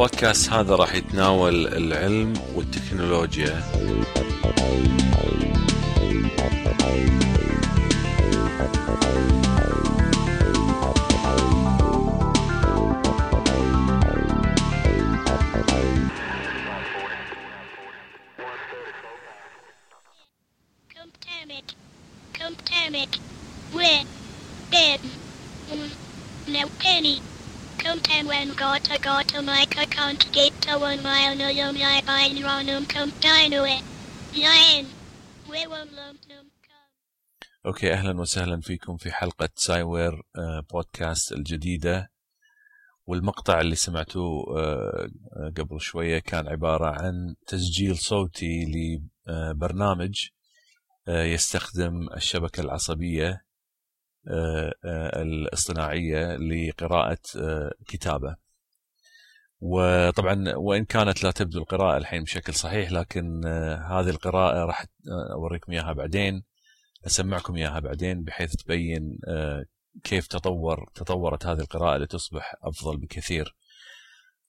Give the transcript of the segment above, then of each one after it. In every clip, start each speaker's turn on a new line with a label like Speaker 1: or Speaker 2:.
Speaker 1: البودكاست هذا راح يتناول العلم والتكنولوجيا
Speaker 2: Contaminate. Contaminate. Red. Num
Speaker 1: okay أهلا وسهلا فيكم في حلقة سايوير آه، بودكاست الجديدة. والمقطع اللي سمعتوه آه، آه، قبل شوية كان عبارة عن تسجيل صوتي لبرنامج يستخدم آه، الاصطناعية لقراءة آه، كتابة. وطبعا وإن كانت لا تبدو القراءة الحين بشكل صحيح لكن آه، هذه القراءة راح آه، أوريكم إياها بعدين أسمعكم إياها بعدين بحيث تبين آه، كيف تطور تطورت هذه القراءة لتصبح أفضل بكثير.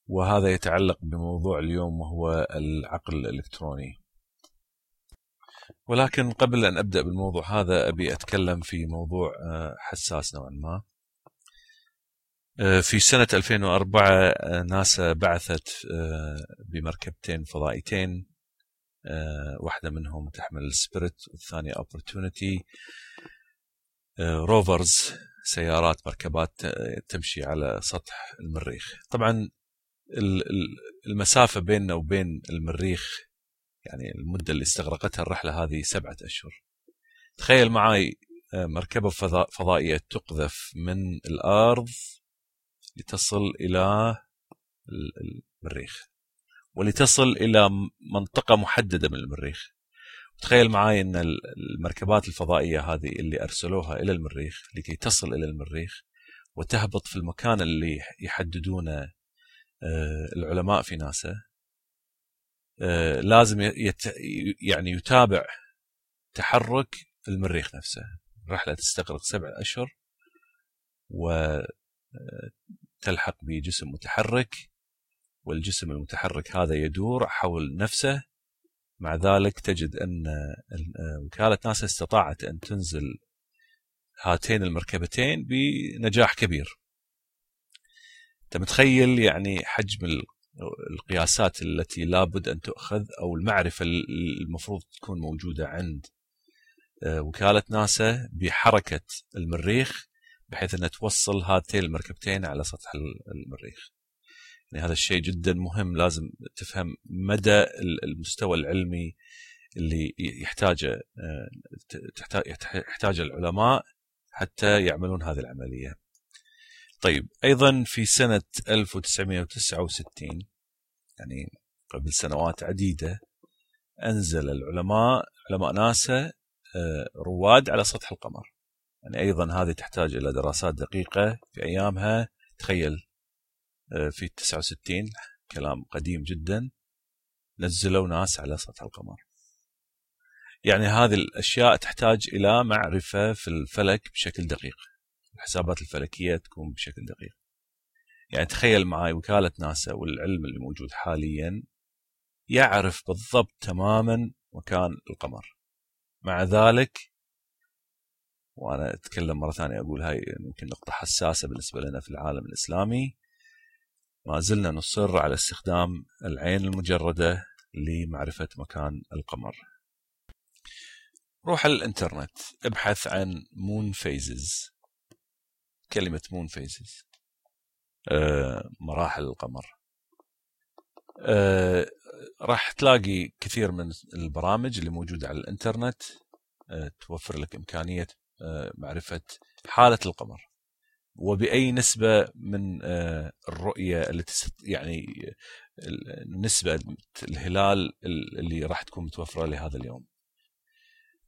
Speaker 1: وهذا يتعلق بموضوع اليوم وهو العقل الإلكتروني. ولكن قبل أن أبدأ بالموضوع هذا أبي أتكلم في موضوع حساس نوعا ما. في سنة 2004 آه، ناسا بعثت آه، بمركبتين فضائيتين آه، واحدة منهم تحمل Spirit والثانية Opportunity rovers سيارات مركبات آه، تمشي على سطح المريخ. طبعا ال- ال- المسافة بيننا وبين المريخ يعني المدة اللي استغرقتها الرحلة هذه سبعة أشهر. تخيل معي آه، مركبة فضا- فضائية تقذف من الأرض لتصل إلى ال- المريخ. ولتصل إلى م- منطقة محددة من المريخ. تخيل معي ال- المركبات الفضائية هذه اللي أرسلوها إلى المريخ لكي تصل إلى المريخ وتهبط في المكان اللي يحددونه آه، العلماء في ناسا. آه، لازم يت يعني يتابع تحرك المريخ نفسه. الرحلة تستغرق سبع أشهر وتلحق بجسم متحرك والجسم المتحرك هذا يدور حول نفسه. مع ذلك تجد آه، وكالة ناسا استطاعت أن تنزل هاتين المركبتين بنجاح كبير. أنت متخيل يعني حجم ال- القياسات التي لابد أن تؤخذ أو المعرفة ال- المفروض تكون موجودة عند آه، وكالة ناسا بحركة المريخ بحيث أنها توصل هاتين المركبتين على سطح ال- المريخ. يعني هذا الشيء جدا مهم لازم تفهم مدى ال- المستوى العلمي اللي يحتاجه آه، يحتاجه العلماء حتى يعملون هذه العملية. طيب أيضا في سنة 1969 يعني قبل سنوات عديدة أنزل العلماء علماء ناسا آه، رواد على سطح القمر. يعني أيضا هذه تحتاج إلى دراسات دقيقة في أيامها. تخيل آه، في 69 كلام قديم جدا. نزلوا ناس على سطح القمر. يعني هذه الأشياء تحتاج إلى معرفة في الفلك بشكل دقيق. الحسابات الفلكية تكون بشكل دقيق. يعني تخيل معي وكالة ناسا والعلم اللي موجود حاليا يعرف بالضبط تماما مكان القمر. مع ذلك وأنا أتكلم مرة ثانية أقول هاي يمكن نقطة حساسة بالنسبة لنا في العالم الإسلامي. ما زلنا نصر على استخدام العين المجردة لمعرفة مكان القمر. روح على الإنترنت ابحث عن moon phases كلمة moon phases آه مراحل القمر. آه راح تلاقي كثير من البرامج اللي موجودة على الإنترنت. آه توفر لك إمكانية معرفة حالة القمر. وبأي نسبة من آه، الرؤية اللي تست... يعني نسبة الهلال اللي راح تكون متوفرة لهذا اليوم.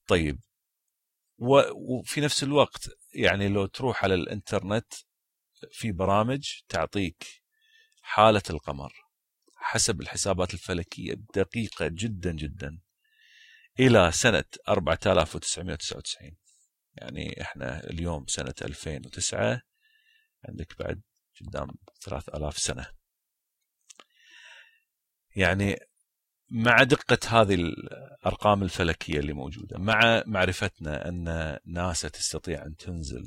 Speaker 1: طيب. وفي نفس الوقت يعني لو تروح على الإنترنت في برامج تعطيك حالة القمر حسب الحسابات الفلكية الدقيقة جدا جدا إلى سنة 4999 يعني إحنا اليوم سنة 2009 عندك بعد قدام 3000 سنة. يعني مع دقة هذه الأرقام الفلكية اللي موجودة مع معرفتنا أن ناسا تستطيع أن تنزل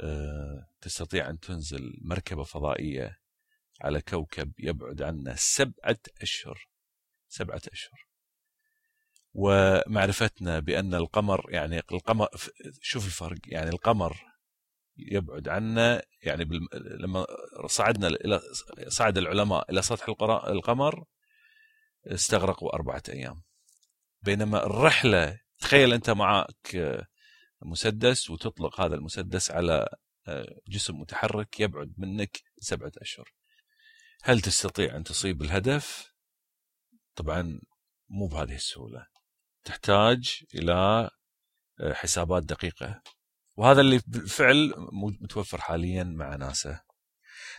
Speaker 1: آه، تستطيع أن تنزل مركبة فضائية على كوكب يبعد عنا سبعة أشهر سبعة أشهر. ومعرفتنا بأن القمر يعني القمر شوف الفرق يعني القمر يبعد عنا يعني. لما صعدنا إلى صعد العلماء إلى سطح القمر استغرقوا أربعة أيام بينما الرحلة تخيل أنت معك مسدس وتطلق هذا المسدس على آه، جسم متحرك يبعد منك سبعة أشهر هل تستطيع أن تصيب الهدف؟ طبعا مو بهذه السهولة تحتاج إلى آه، حسابات دقيقة. وهذا اللي بالفعل متوفر حاليا مع ناسا.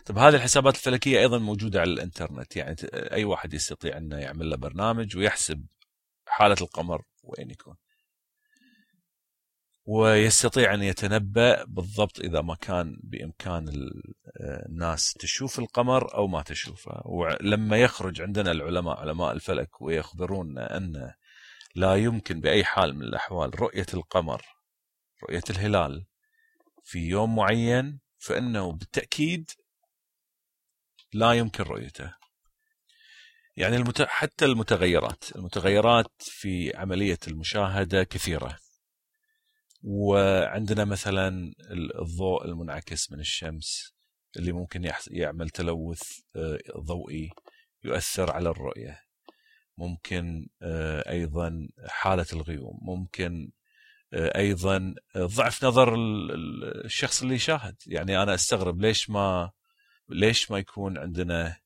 Speaker 1: طب هذه الحسابات الفلكية أيضا موجودة على الإنترنت. يعني ت- أي واحد يستطيع أنه يعمل له برنامج ويحسب حالة القمر وين يكون. ويستطيع أن يتنبأ بالضبط إذا ما كان بإمكان آه، الناس تشوف القمر أو ما تشوفه. ولما يخرج عندنا العلماء علماء الفلك ويخبرونا أن لا يمكن بأي حال من الأحوال رؤية القمر رؤية الهلال في يوم معين فإنه بالتأكيد لا يمكن رؤيته. يعني المت... حتى المتغيرات، المتغيرات في عملية المشاهدة كثيرة. وعندنا مثلا الضوء المنعكس من الشمس اللي ممكن. يعمل تلوث آه، ضوئي يؤثر على الرؤية. ممكن آه، أيضا حالة الغيوم، ممكن آه، أيضا ضعف نظر ال- ال- الشخص اللي يشاهد، يعني أنا أستغرب ليش ما ليش ما يكون عندنا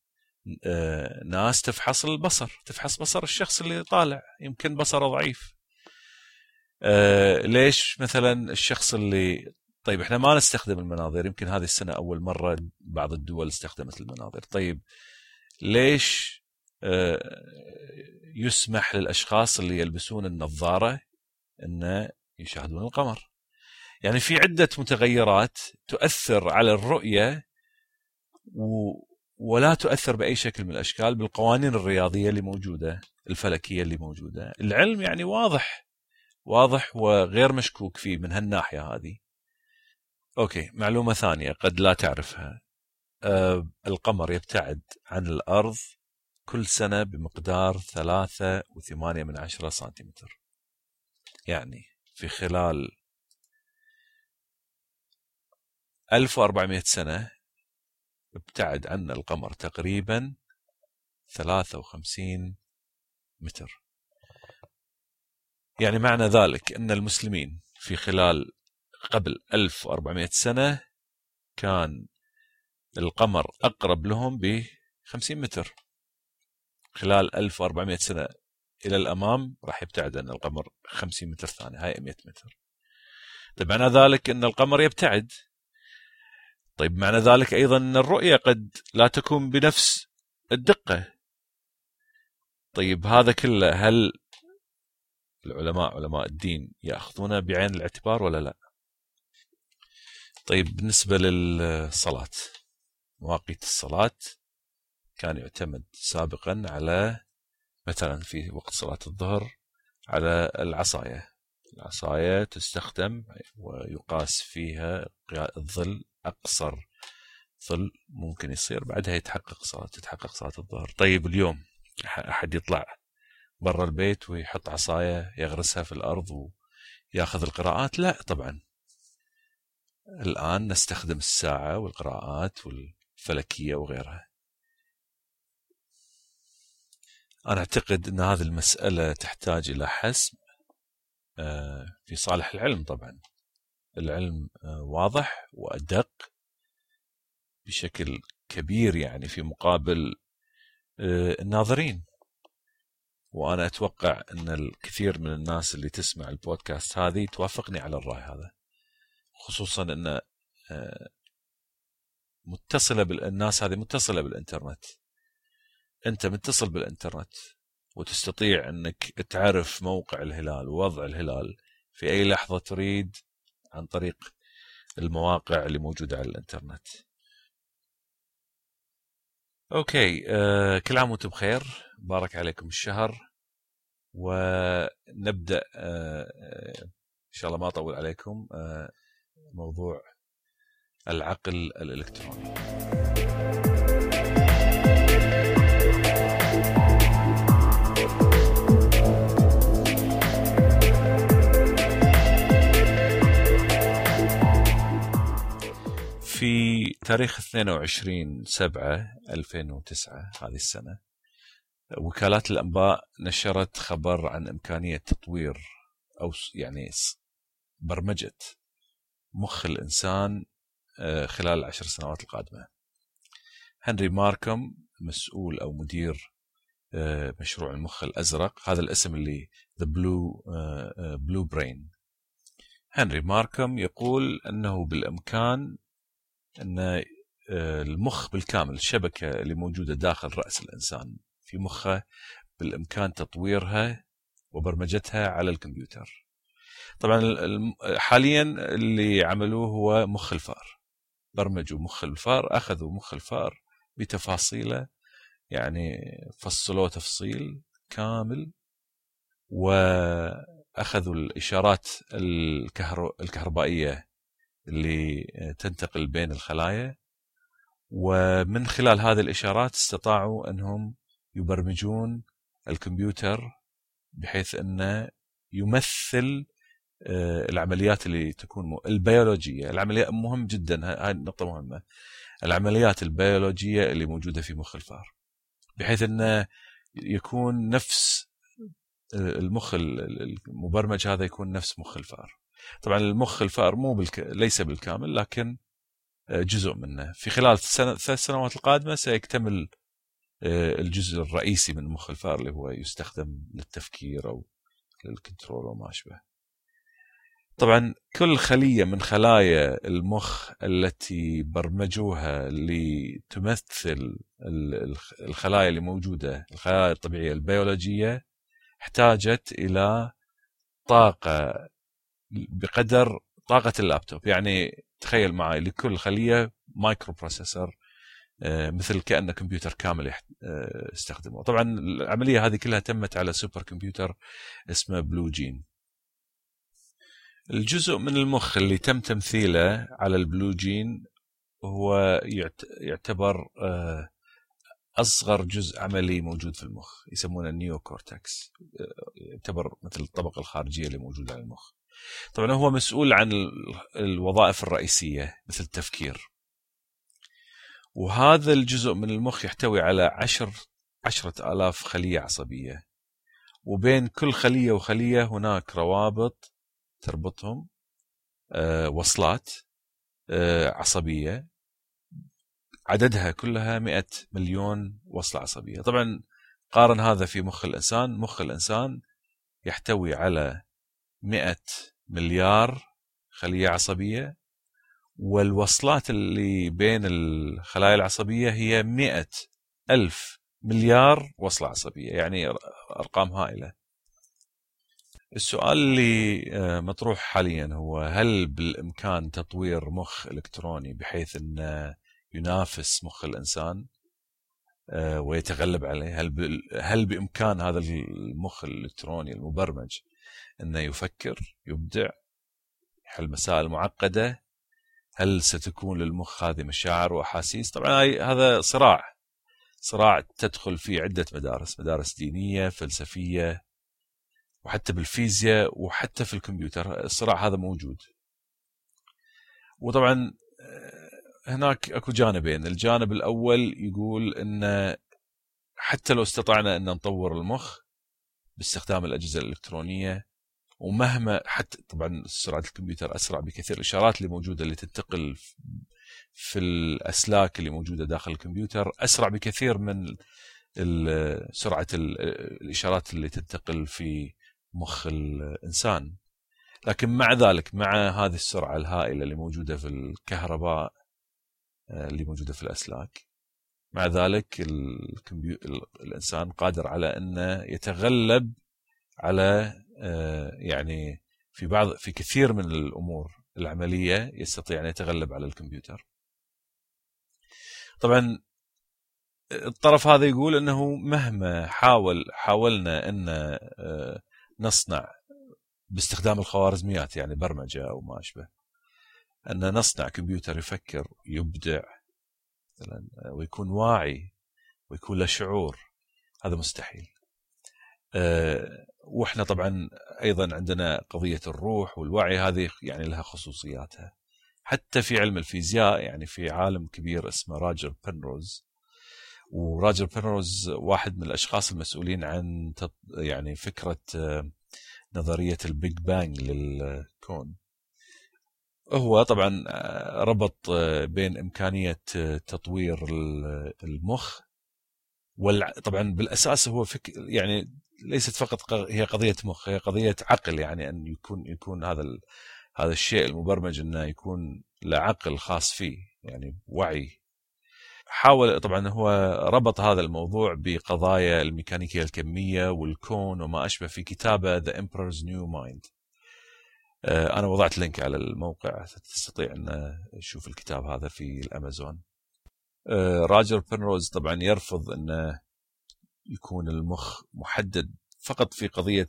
Speaker 1: آه، ناس تفحص البصر تفحص بصر الشخص اللي طالع يمكن بصره ضعيف. آه، ليش مثلا الشخص اللي طيب إحنا ما نستخدم المناظير يمكن هذه السنة أول مرة بعض الدول استخدمت المناظير طيب ليش آه، يسمح للأشخاص اللي يلبسون النظارة أن يشاهدون القمر. يعني في عدة متغيرات تؤثر على الرؤية و ولا تؤثر بأي شكل من الأشكال بالقوانين الرياضية اللي موجودة الفلكية اللي موجودة. العلم يعني واضح واضح وغير مشكوك فيه من هالناحية هذه. أوكي معلومة ثانية قد لا تعرفها. أه القمر يبتعد عن الأرض كل سنة بمقدار ثلاثة وثمانية من عشرة سنتيمتر. يعني في خلال 1400 سنة ابتعد عنا القمر تقريبا 53 متر. يعني معنى ذلك أن المسلمين في خلال قبل 1400 سنة كان القمر أقرب لهم ب 50 متر. خلال 1400 سنة إلى الأمام راح يبتعد عن القمر 50 متر ثاني هاي 100 متر. طيب معنى ذلك أن القمر يبتعد؟ طيب معنى ذلك أيضا إن الرؤية قد لا تكون بنفس الدقة. طيب هذا كله هل العلماء علماء الدين يأخذونه بعين الاعتبار ولا لا؟ طيب بالنسبة للصلاة مواقيت الصلاة كان يعتمد سابقا على مثلا في وقت صلاة الظهر على العصاية. العصاية تستخدم ويقاس فيها الظل أقصر. ظل ممكن يصير بعدها يتحقق صلاة تتحقق صلاة الظهر. طيب اليوم أحد يطلع برا البيت ويحط عصاية يغرسها في الأرض ويأخذ القراءات؟ لا طبعا. الآن نستخدم الساعة والقراءات والفلكية وغيرها. أنا أعتقد إن هذه المسألة تحتاج إلى حسم في صالح العلم طبعا. العلم آه، واضح وأدق بشكل كبير يعني في مقابل آه، الناظرين. وأنا أتوقع أن الكثير من الناس اللي تسمع البودكاست هذه توافقني على الرأي هذا. خصوصا أن آه، متصلة بالناس هذه متصلة بالإنترنت. أنت متصل بالإنترنت وتستطيع أنك تعرف موقع الهلال ووضع الهلال في أي لحظة تريد عن طريق المواقع اللي موجودة على الإنترنت. أوكي أه كل عام وأنتم بخير. بارك عليكم الشهر. ونبدأ أه إن شاء الله ما أطول عليكم أه موضوع العقل الإلكتروني. تاريخ 22 7 2009 هذه السنة وكالات الأنباء نشرت خبر عن إمكانية تطوير أو يعني برمجة مخ الإنسان آه، خلال العشر سنوات القادمة. هنري ماركم مسؤول أو مدير آه، مشروع المخ الأزرق هذا الاسم اللي The Blue, آه، Blue Brain. هنري ماركم يقول أنه بالإمكان أن المخ بالكامل الشبكة اللي موجودة داخل رأس الإنسان في مخه بالإمكان تطويرها وبرمجتها على الكمبيوتر. طبعا حاليا اللي عملوه هو مخ الفار. برمجوا مخ الفار أخذوا مخ الفار بتفاصيله يعني فصلوه تفصيل كامل وأخذوا الإشارات الكهربائية اللي تنتقل بين الخلايا ومن خلال هذه الإشارات استطاعوا أنهم يبرمجون الكمبيوتر بحيث أنه يمثل آه، العمليات اللي تكون البيولوجية. العمليات مهم جدا هاي نقطة مهمة. العمليات البيولوجية اللي موجودة في مخ الفار. بحيث انه يكون نفس آه، المخ المبرمج هذا يكون نفس مخ الفار. طبعا المخ الفأر مو بالك... ليس بالكامل لكن آه، جزء منه. في خلال الثلاث سنوات القادمة سيكتمل الجزء الرئيسي من مخ الفأر اللي هو يستخدم للتفكير أو للكنترول وما أشبه. طبعا كل خلية من خلايا المخ التي برمجوها لتمثل الخلايا اللي موجودة الخلايا الطبيعية البيولوجية احتاجت إلى طاقة بقدر طاقة اللابتوب. يعني تخيل معي لكل خلية microprocessor آه، مثل كأنه كمبيوتر كامل آه، يستخدمه. طبعا العملية هذه كلها تمت على supercomputer اسمه Blue Gene الجزء من المخ اللي تم تمثيله على ال Blue Gene هو يعتبر آه، أصغر جزء عملي موجود في المخ يسمونه النيو كورتكس يعتبر مثل الطبقة الخارجية اللي موجودة على المخ. طبعا هو مسؤول عن الوظائف الرئيسية مثل التفكير. وهذا الجزء من المخ يحتوي على عشر عشرة آلاف خلية عصبية. وبين كل خلية وخلية هناك روابط تربطهم آه، وصلات آه، عصبية. عددها كلها 100 مليون وصلة عصبية. طبعا قارن هذا في مخ الإنسان. مخ الإنسان يحتوي على 100 مليار خلية عصبية والوصلات اللي بين الخلايا العصبية هي 100 ألف مليار وصلة عصبية يعني أرقام هائلة. السؤال اللي آه، مطروح حاليا هو هل بالإمكان تطوير مخ إلكتروني بحيث انه ينافس مخ الإنسان آه، ويتغلب عليه؟ هل هل بإمكان هذا المخ الإلكتروني المبرمج أنه يفكر يبدع يحل مسائل معقدة. هل ستكون للمخ هذه مشاعر وأحاسيس؟ طبعا هذا صراع. صراع تدخل فيه عدة مدارس مدارس دينية فلسفية وحتى بالفيزياء وحتى في الكمبيوتر. الصراع هذا موجود. وطبعا آه، هناك أكو جانبين. الجانب الأول يقول إن حتى لو استطعنا أن نطور المخ باستخدام الأجهزة الإلكترونية ومهما حتى طبعا سرعة الكمبيوتر أسرع بكثير الإشارات اللي موجودة اللي تنتقل في الأسلاك اللي موجودة داخل الكمبيوتر أسرع بكثير من سرعة الإشارات اللي تنتقل في مخ الإنسان. لكن مع ذلك مع هذه السرعة الهائلة اللي موجودة في الكهرباء آه، اللي موجودة في الأسلاك مع ذلك. الإنسان قادر على انه يتغلب على آه، يعني في بعض في كثير من الأمور العملية يستطيع أن يتغلب على الكمبيوتر. طبعا الطرف هذا يقول أنه مهما حاول حاولنا أن آه، نصنع باستخدام الخوارزميات يعني برمجة أو ما أشبه أن نصنع كمبيوتر يفكر يبدع مثلا ويكون واعي ويكون له شعور. هذا مستحيل. آه، وإحنا طبعا أيضا عندنا قضية الروح والوعي هذه يعني لها خصوصياتها. حتى في علم الفيزياء يعني في عالم كبير اسمه راجر بنروز. وراجر بنروز واحد من الأشخاص المسؤولين عن يعني فكرة آه، نظرية ال Big Bang للكون. هو طبعا آه، ربط آه، بين إمكانية تطوير المخ طبعا بالأساس هو فك يعني ليست فقط هي قضية مخ هي قضية عقل يعني أن يكون يكون هذا هذا الشيء المبرمج أنه يكون له عقل خاص فيه يعني وعي. حاول طبعا هو ربط هذا الموضوع بقضايا الميكانيكية الكمية والكون وما أشبه في كتابة The Emperor's New Mind. آه، أنا وضعت لينك على الموقع تستطيع أن تشوف الكتاب هذا في الأمازون. آه، راجر بنروز طبعا يرفض أنه يكون المخ محدد فقط في قضية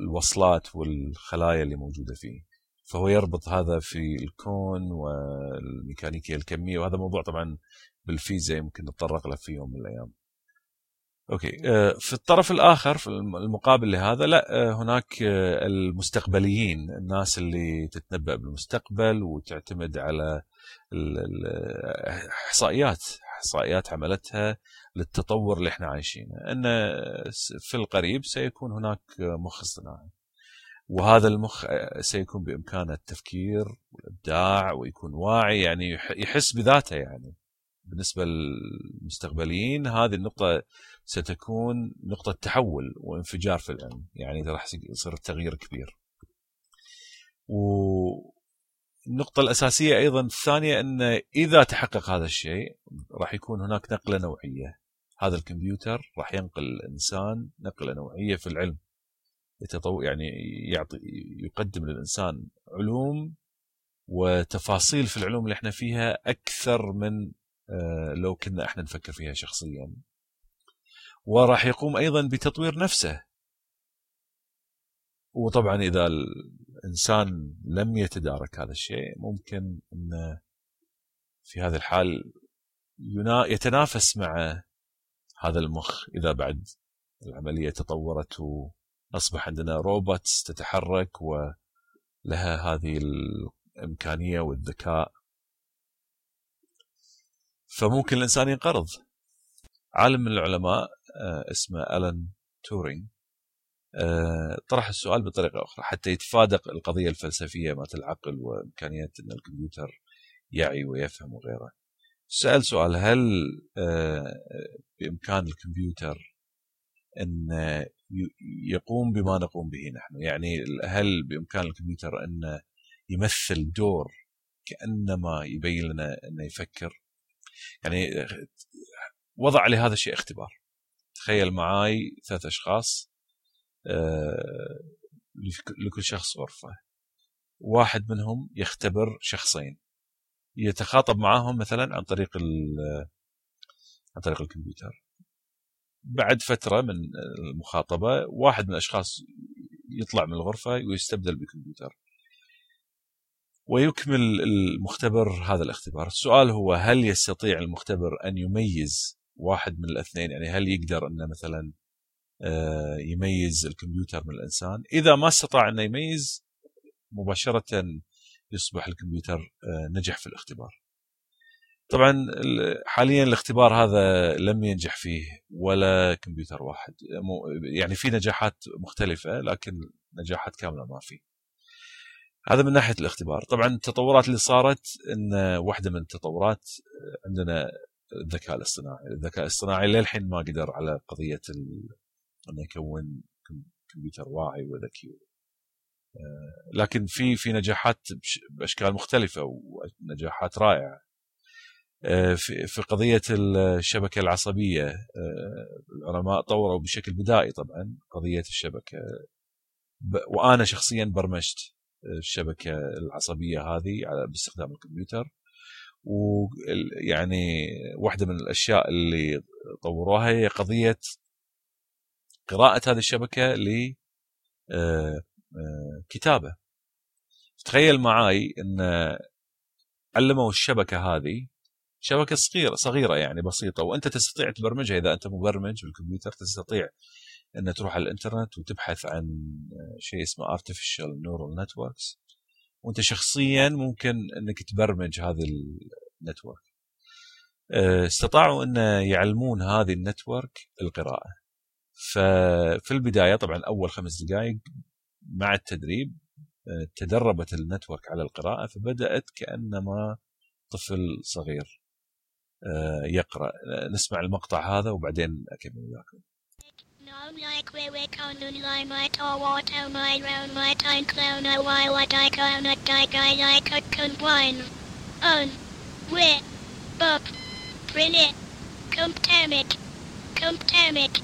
Speaker 1: الوصلات والخلايا اللي موجودة فيه. فهو يربط هذا في الكون والميكانيكية الكمية وهذا موضوع طبعا بالفيزياء يمكن نتطرق له في يوم من الأيام. أوكي. آه، في الطرف الآخر في المقابل لهذا لا آه، هناك آه، المستقبليين الناس اللي تتنبأ بالمستقبل وتعتمد على الاحصائيات إحصائيات عملتها للتطور اللي إحنا عايشينه. إن في القريب سيكون هناك مخ اصطناعي وهذا المخ سيكون بإمكانه التفكير والإبداع ويكون واعي يعني يحس بذاته يعني. بالنسبة للمستقبليين هذه النقطة ستكون نقطة تحول وانفجار في العلم. يعني راح يصير تغيير كبير. والنقطة الأساسية أيضا الثانية إن إذا تحقق هذا الشيء راح يكون هناك نقلة نوعية. هذا الكمبيوتر راح ينقل الإنسان نقلة نوعية في العلم. يتطو يعني يعطي يقدم للإنسان علوم وتفاصيل في العلوم اللي إحنا فيها أكثر من آه، لو كنا إحنا نفكر فيها شخصيا. وراح يقوم أيضا بتطوير نفسه. وطبعا إذا الإنسان لم يتدارك هذا الشيء ممكن أن في هذه الحال يتنافس مع هذا المخ. إذا بعد العملية تطورت أصبح عندنا روبوتس تتحرك ولها هذه الإمكانية والذكاء فممكن الإنسان ينقرض. عالم من العلماء اسمه ألان تورينج آه، طرح السؤال بطريقة أخرى حتى يتفادى القضية الفلسفية مالت العقل وإمكانية أن الكمبيوتر يعي ويفهم وغيره. سأل سؤال هل آه، بإمكان الكمبيوتر أن يقوم بما نقوم به نحن؟ يعني هل بإمكان الكمبيوتر أن يمثل دور كأنما يبين لنا أنه يفكر؟ يعني وضع لهذا الشيء اختبار. تخيل معاي ثلاث أشخاص آه، لكل شخص غرفة. واحد منهم يختبر شخصين. يتخاطب معاهم مثلا عن طريق عن طريق الكمبيوتر. بعد فترة من المخاطبة واحد من الأشخاص يطلع من الغرفة ويستبدل بكمبيوتر ويكمل المختبر هذا الاختبار. السؤال هو هل يستطيع المختبر أن يميز واحد من الاثنين يعني هل يقدر إنه مثلا آه، يميز الكمبيوتر من الإنسان؟ إذا ما استطاع إنه يميز مباشرة يصبح الكمبيوتر آه، نجح في الاختبار. طبعا حاليا الاختبار هذا لم ينجح فيه ولا كمبيوتر واحد. يعني في نجاحات مختلفة لكن نجاحات كاملة ما في. هذا من ناحية الاختبار. طبعا التطورات اللي صارت إن واحدة من التطورات عندنا الذكاء الاصطناعي. الذكاء الاصطناعي للحين ما قدر على قضية. إنه يكون كمبيوتر واعي وذكي. آه، لكن في في نجاحات بأشكال مختلفة ونجاحات رائعة. آه، في في قضية الشبكة العصبية آه، العلماء طوروا بشكل بدائي طبعا قضية الشبكة. وأنا شخصيا برمجت الشبكة العصبية هذه باستخدام الكمبيوتر. ويعني واحدة من الأشياء اللي طوروها هي قضية قراءة هذه الشبكة ل كتابة. تخيل معاي إن علموا الشبكة هذه شبكة صغيرة صغيرة يعني بسيطة وأنت تستطيع تبرمجها. إذا أنت مبرمج بالكمبيوتر تستطيع إن تروح على الإنترنت وتبحث عن شيء اسمه artificial neural networks. وأنت شخصيا ممكن إنك تبرمج هذه ال network آه، استطاعوا إن يعلمون هذه ال network القراءة. ففي البداية طبعا أول خمس دقائق مع التدريب آه، تدربت ال network على القراءة فبدأت كأنما طفل صغير آه، يقرأ. آه، نسمع المقطع هذا وبعدين أكمل وياكم.
Speaker 2: Come like we we come in line my tall water my round my time clown a while I die clown a die guy like a combine. Un. We. Bub. Bring it. Come damn it. Come damn it.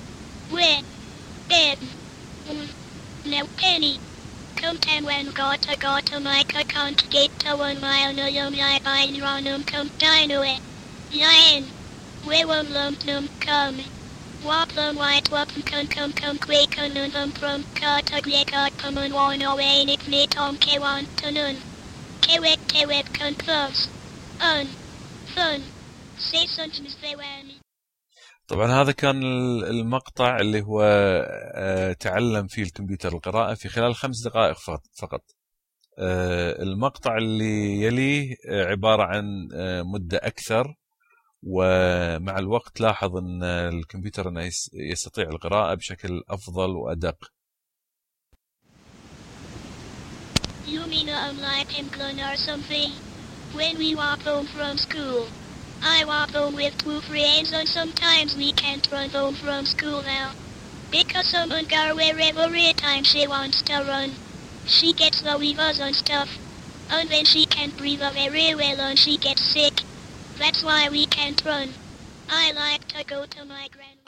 Speaker 2: We. Bib. No penny. Come tam when got a got a mic I can't get to one mile no yum lie by run um come dino it. Lion. We won't lump num come. Waplum white wapum kun come come quick unun um from kata gre pumun one away nick me tom ke want to nun. Kewek tewek kun plus. Un. Fun. Say something they were
Speaker 1: طبعا هذا كان المقطع اللي هو آه، تعلم فيه الكمبيوتر القراءة في خلال خمس دقائق فقط آه، المقطع اللي يليه آه، عبارة عن مدة أكثر ومع الوقت لاحظ أن الكمبيوتر أنه يستطيع القراءة بشكل أفضل وأدق
Speaker 2: You mean I'm like him or something? When we walk home from school, I walk home with two friends and sometimes we can't run home from school now. Because someone got away every time she wants to run. She gets the weavers and stuff. And then she can't breathe very well and she gets sick. That's why we can't run. I like to go to my grandma.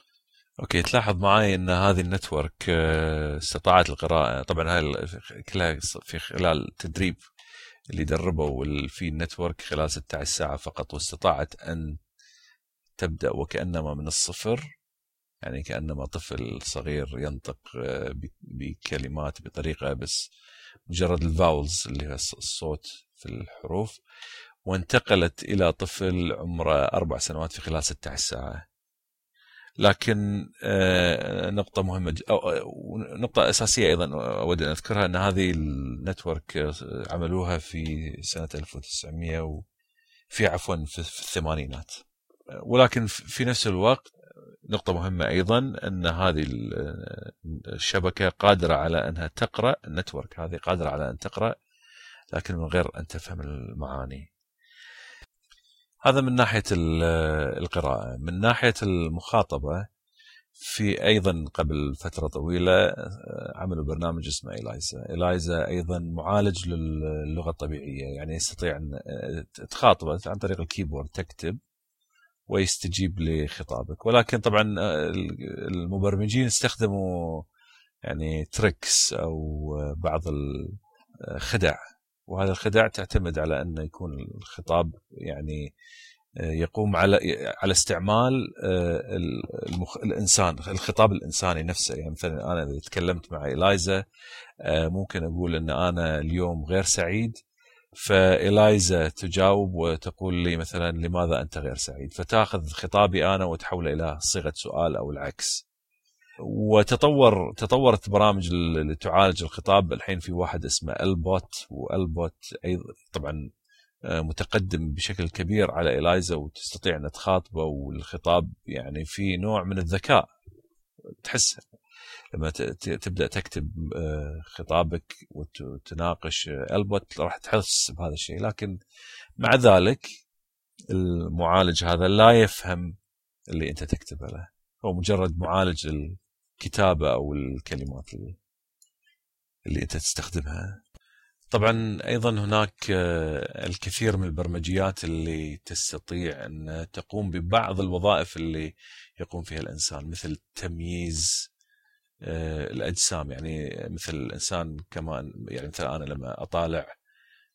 Speaker 1: okay تلاحظ معي إن هذه ال network استطاعت القراءة طبعا هاي كلها في خلال تدريب اللي دربوا في ال network خلال 16 ساعة فقط واستطاعت أن تبدأ وكأنما من الصفر يعني كأنما طفل صغير ينطق آه، بكلمات بطريقة بس مجرد ال vowels اللي هي الصوت في الحروف وانتقلت إلى طفل عمره أربع سنوات في خلال 16 ساعة. لكن آه، نقطة مهمة أو نقطة أساسية أيضا أود أن أذكرها أن هذه ال network آه، عملوها في سنة 1900 و في عفوا في الثمانينات. ولكن في نفس الوقت نقطة مهمة أيضا أن هذه الشبكة قادرة على أنها تقرأ ال network. هذه قادرة على أن تقرأ لكن من غير أن تفهم المعاني. هذا من ناحية القراءة. من ناحية المخاطبة في أيضا قبل فترة طويلة آه، عملوا برنامج اسمه إلايزا إلايزا أيضا معالج للغة الطبيعية يعني يستطيع أن آه، تخاطبه عن طريق ال keyboard تكتب ويستجيب لخطابك. ولكن طبعا آه، المبرمجين استخدموا يعني تريكس أو بعض الخدع وهذا الخداع تعتمد على انه يكون الخطاب يعني آه، يقوم على على استعمال آه، المخ... الإنسان الخطاب الإنساني نفسه. يعني مثلا أنا إذا تكلمت مع الايزا آه، ممكن أقول أن أنا اليوم غير سعيد فإلايزا تجاوب وتقول لي مثلا لماذا أنت غير سعيد؟ فتأخذ خطابي أنا وتحوله إلى صيغة سؤال أو العكس. وتطور تطورت برامج اللي تعالج الخطاب. الحين في واحد اسمه ال bot وال bot أيضا طبعا آه، متقدم بشكل كبير على إلايزا وتستطيع أن تخاطبه والخطاب يعني في نوع من الذكاء. تحس لما ت- ت- تبدأ تكتب آه، خطابك وت- وتناقش آه، البوت راح تحس بهذا الشيء. لكن مع ذلك المعالج هذا لا يفهم اللي أنت تكتبه له. هو مجرد معالج الكتابة أو الكلمات اللي, اللي أنت تستخدمها. طبعا أيضا هناك آه، الكثير من البرمجيات اللي تستطيع أن تقوم ببعض الوظائف اللي يقوم فيها الإنسان مثل تمييز آه، الأجسام. يعني مثل الإنسان كمان يعني مثل أنا لما أطالع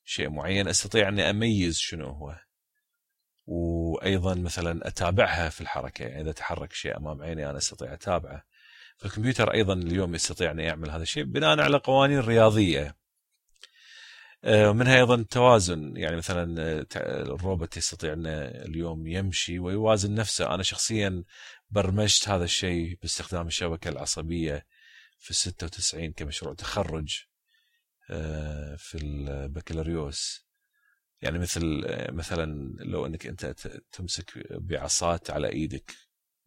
Speaker 1: شيء معين أستطيع أني أميز شنو هو. وأيضا مثلا أتابعها في الحركة. يعني إذا تحرك شيء أمام عيني أنا أستطيع أتابعه. فالكمبيوتر أيضا اليوم يستطيع أن يعمل هذا الشيء بناء على قوانين رياضية. آه، ومنها أيضا التوازن. يعني مثلا آه، الروبوت يستطيع انه اليوم يمشي ويوازن نفسه. أنا شخصيا برمجت هذا الشيء باستخدام الشبكة العصبية في ال 96 كمشروع تخرج آه، في البكالوريوس. يعني مثل مثلا لو أنك أنت تمسك بعصات على إيدك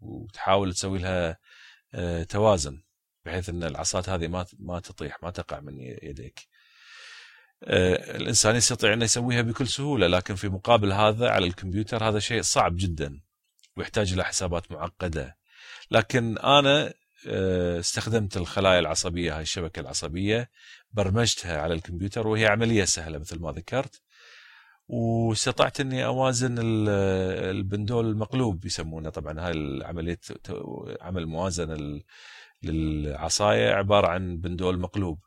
Speaker 1: وتحاول تسوي لها توازن بحيث أن العصات هذه ما ما تطيح ما تقع من يديك. آه، الإنسان يستطيع انه يسويها بكل سهولة لكن في مقابل هذا على الكمبيوتر هذا شيء صعب جدا ويحتاج إلى حسابات معقدة. لكن أنا آه، استخدمت الخلايا العصبية هاي الشبكة العصبية برمجتها على الكمبيوتر وهي عملية سهلة مثل ما ذكرت. واستطعت إني أوازن ال- البندول المقلوب يسمونه طبعا. هاي العملية عمل موازنه لل- للعصاية عبارة عن بندول مقلوب.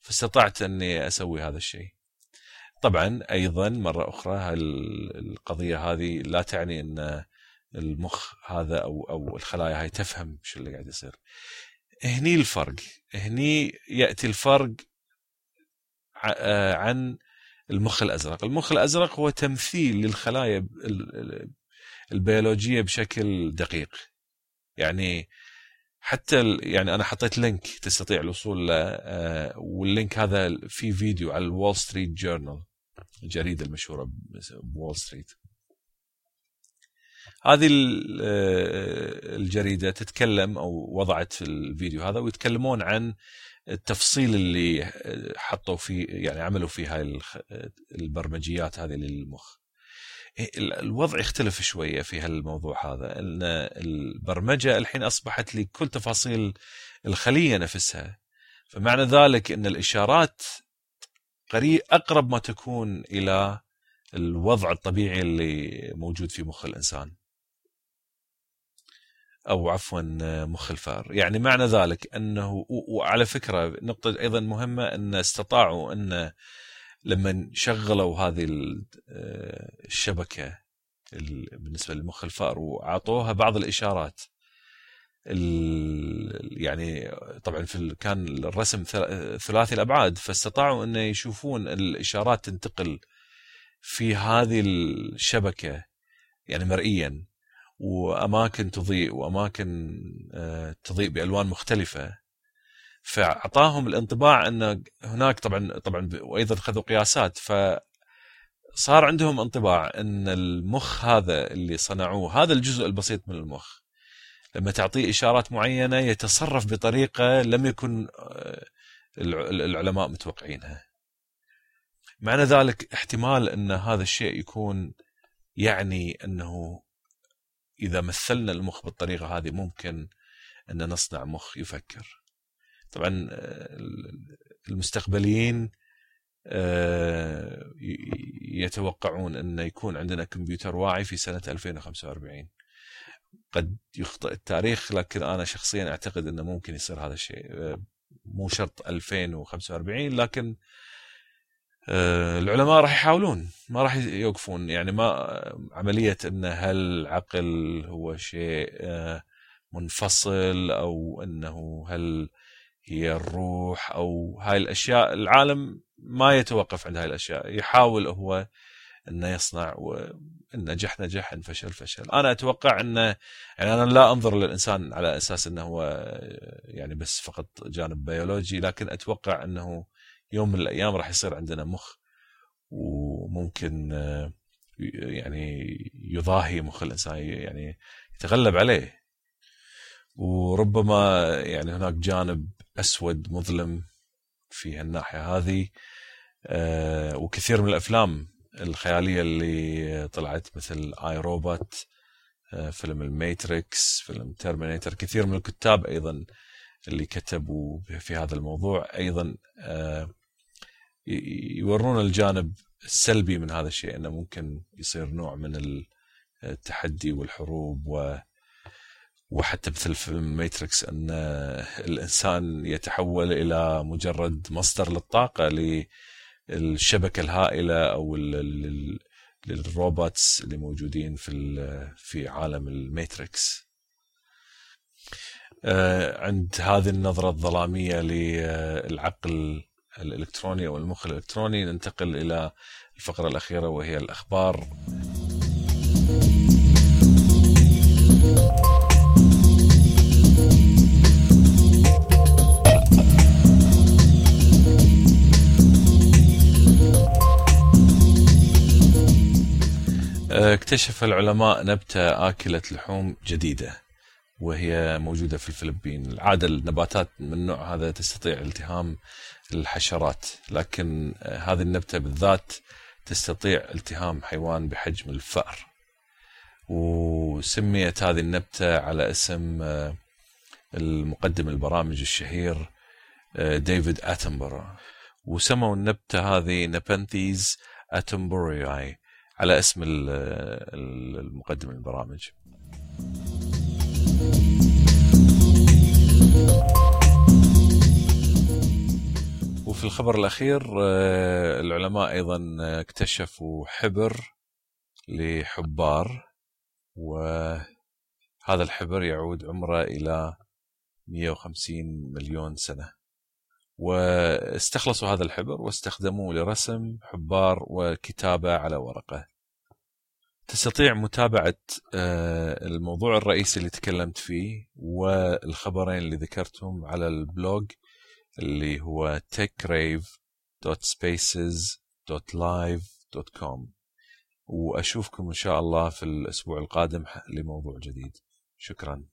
Speaker 1: فاستطعت إني أسوي هذا الشيء. طبعا أيضا مرة أخرى القضية هذه لا تعني إن المخ هذا أو أو الخلايا هاي تفهم شو اللي قاعد يصير. هني الفرق. هني يأتي الفرق آه، عن المخ الأزرق. المخ الأزرق هو تمثيل للخلايا ال- ال- البيولوجية بشكل دقيق. يعني حتى يعني أنا حطيت link تستطيع الوصول له آه، وال link هذا في فيديو على ال Wall Street Journal الجريدة المشهورة Wall Street. هذه آه، الجريدة تتكلم أو وضعت في الفيديو هذا ويتكلمون عن التفصيل اللي حطوا فيه يعني عملوا فيه هاي البرمجيات هذه للمخ. ال- الوضع يختلف شوية في هالموضوع هذا. إن البرمجة الحين أصبحت لي كل تفاصيل الخلية نفسها. فمعنى ذلك إن الإشارات قريب أقرب ما تكون إلى الوضع الطبيعي اللي موجود في مخ الإنسان. أو عفوا مخ الفأر. يعني معنى ذلك أنه وعلى فكرة نقطة أيضا مهمة أن استطاعوا أن لما شغلوا هذه ال- الشبكة ال- بالنسبة لمخ الفأر وأعطوها بعض الإشارات. ال- يعني طبعا في كان الرسم ثل- ثلاثي الأبعاد فاستطاعوا أن يشوفون الإشارات تنتقل في هذه الشبكة يعني مرئيا. وأماكن تضيء وأماكن آه، تضيء بألوان مختلفة فأعطاهم الانطباع أن هناك طبعا طبعا وأيضا خذوا قياسات فصار عندهم انطباع أن المخ هذا اللي صنعوه هذا الجزء البسيط من المخ لما تعطيه إشارات معينة يتصرف بطريقة لم يكن آه، الع- العلماء متوقعينها. معنى ذلك احتمال أن هذا الشيء يكون يعني أنه إذا مثلنا المخ بالطريقة هذه ممكن أن نصنع مخ يفكر. طبعا آه، المستقبليين آه، يتوقعون أن يكون عندنا كمبيوتر واعي في سنة 2045 قد يخطئ التاريخ لكن أنا شخصيا أعتقد أنه ممكن يصير هذا الشيء آه، مو شرط 2045 لكن العلماء راح يحاولون ما راح يوقفون. يعني ما عملية إن هل العقل هو شيء آه، منفصل أو إنه هل هي الروح أو هاي الأشياء العالم ما يتوقف عند هاي الأشياء. يحاول هو إنه يصنع وان نجح نجح ان فشل فشل. أنا أتوقع إنه يعني أنا لا أنظر للإنسان على أساس إنه هو يعني بس فقط جانب بيولوجي لكن أتوقع إنه يوم من الأيام راح يصير عندنا مخ وممكن آه، يعني يضاهي مخ الإنسان يعني يتغلب عليه. وربما يعني هناك جانب أسود مظلم في هالناحية هذه آه، وكثير من الأفلام الخيالية اللي طلعت مثل I, Robot آه، فيلم ال Matrix فيلم Terminator كثير من الكتاب أيضا اللي كتبوا في هذا الموضوع أيضا آه، يورون الجانب السلبي من هذا الشيء إنه ممكن يصير نوع من التحدي والحروب و وحتى مثل فيلم Matrix إن الإنسان يتحول إلى مجرد مصدر للطاقة للشبكة الهائلة أو لل robots اللي موجودين في في عالم الماتريكس آه، عند هذه النظرة الظلامية للعقل الإلكتروني أو المخ الإلكتروني ننتقل إلى الفقرة الأخيرة وهي الأخبار. آه، اكتشف العلماء نبتة آكلة لحوم جديدة وهي موجودة في الفلبين. العادة النباتات من النوع هذا تستطيع التهام الحشرات. لكن آه، هذه النبتة بالذات تستطيع التهام حيوان بحجم الفأر. وسميت هذه النبتة على اسم آه، المقدم البرامج الشهير ديفيد اتنبرو وسموا النبتة هذه نبنثيز أتنبورياي على اسم المقدم البرامج. وفي الخبر الأخير آه، العلماء أيضا اكتشفوا حبر لحبار وهذا الحبر يعود عمره إلى 150 مليون سنة. واستخلصوا هذا الحبر واستخدموه لرسم حبار وكتابة على ورقة. تستطيع متابعة آه، الموضوع الرئيسي اللي تكلمت فيه والخبرين اللي ذكرتهم على البلوج. اللي هو techrave.spaces.live.com وأشوفكم إن شاء الله في الأسبوع القادم لموضوع جديد. شكراً.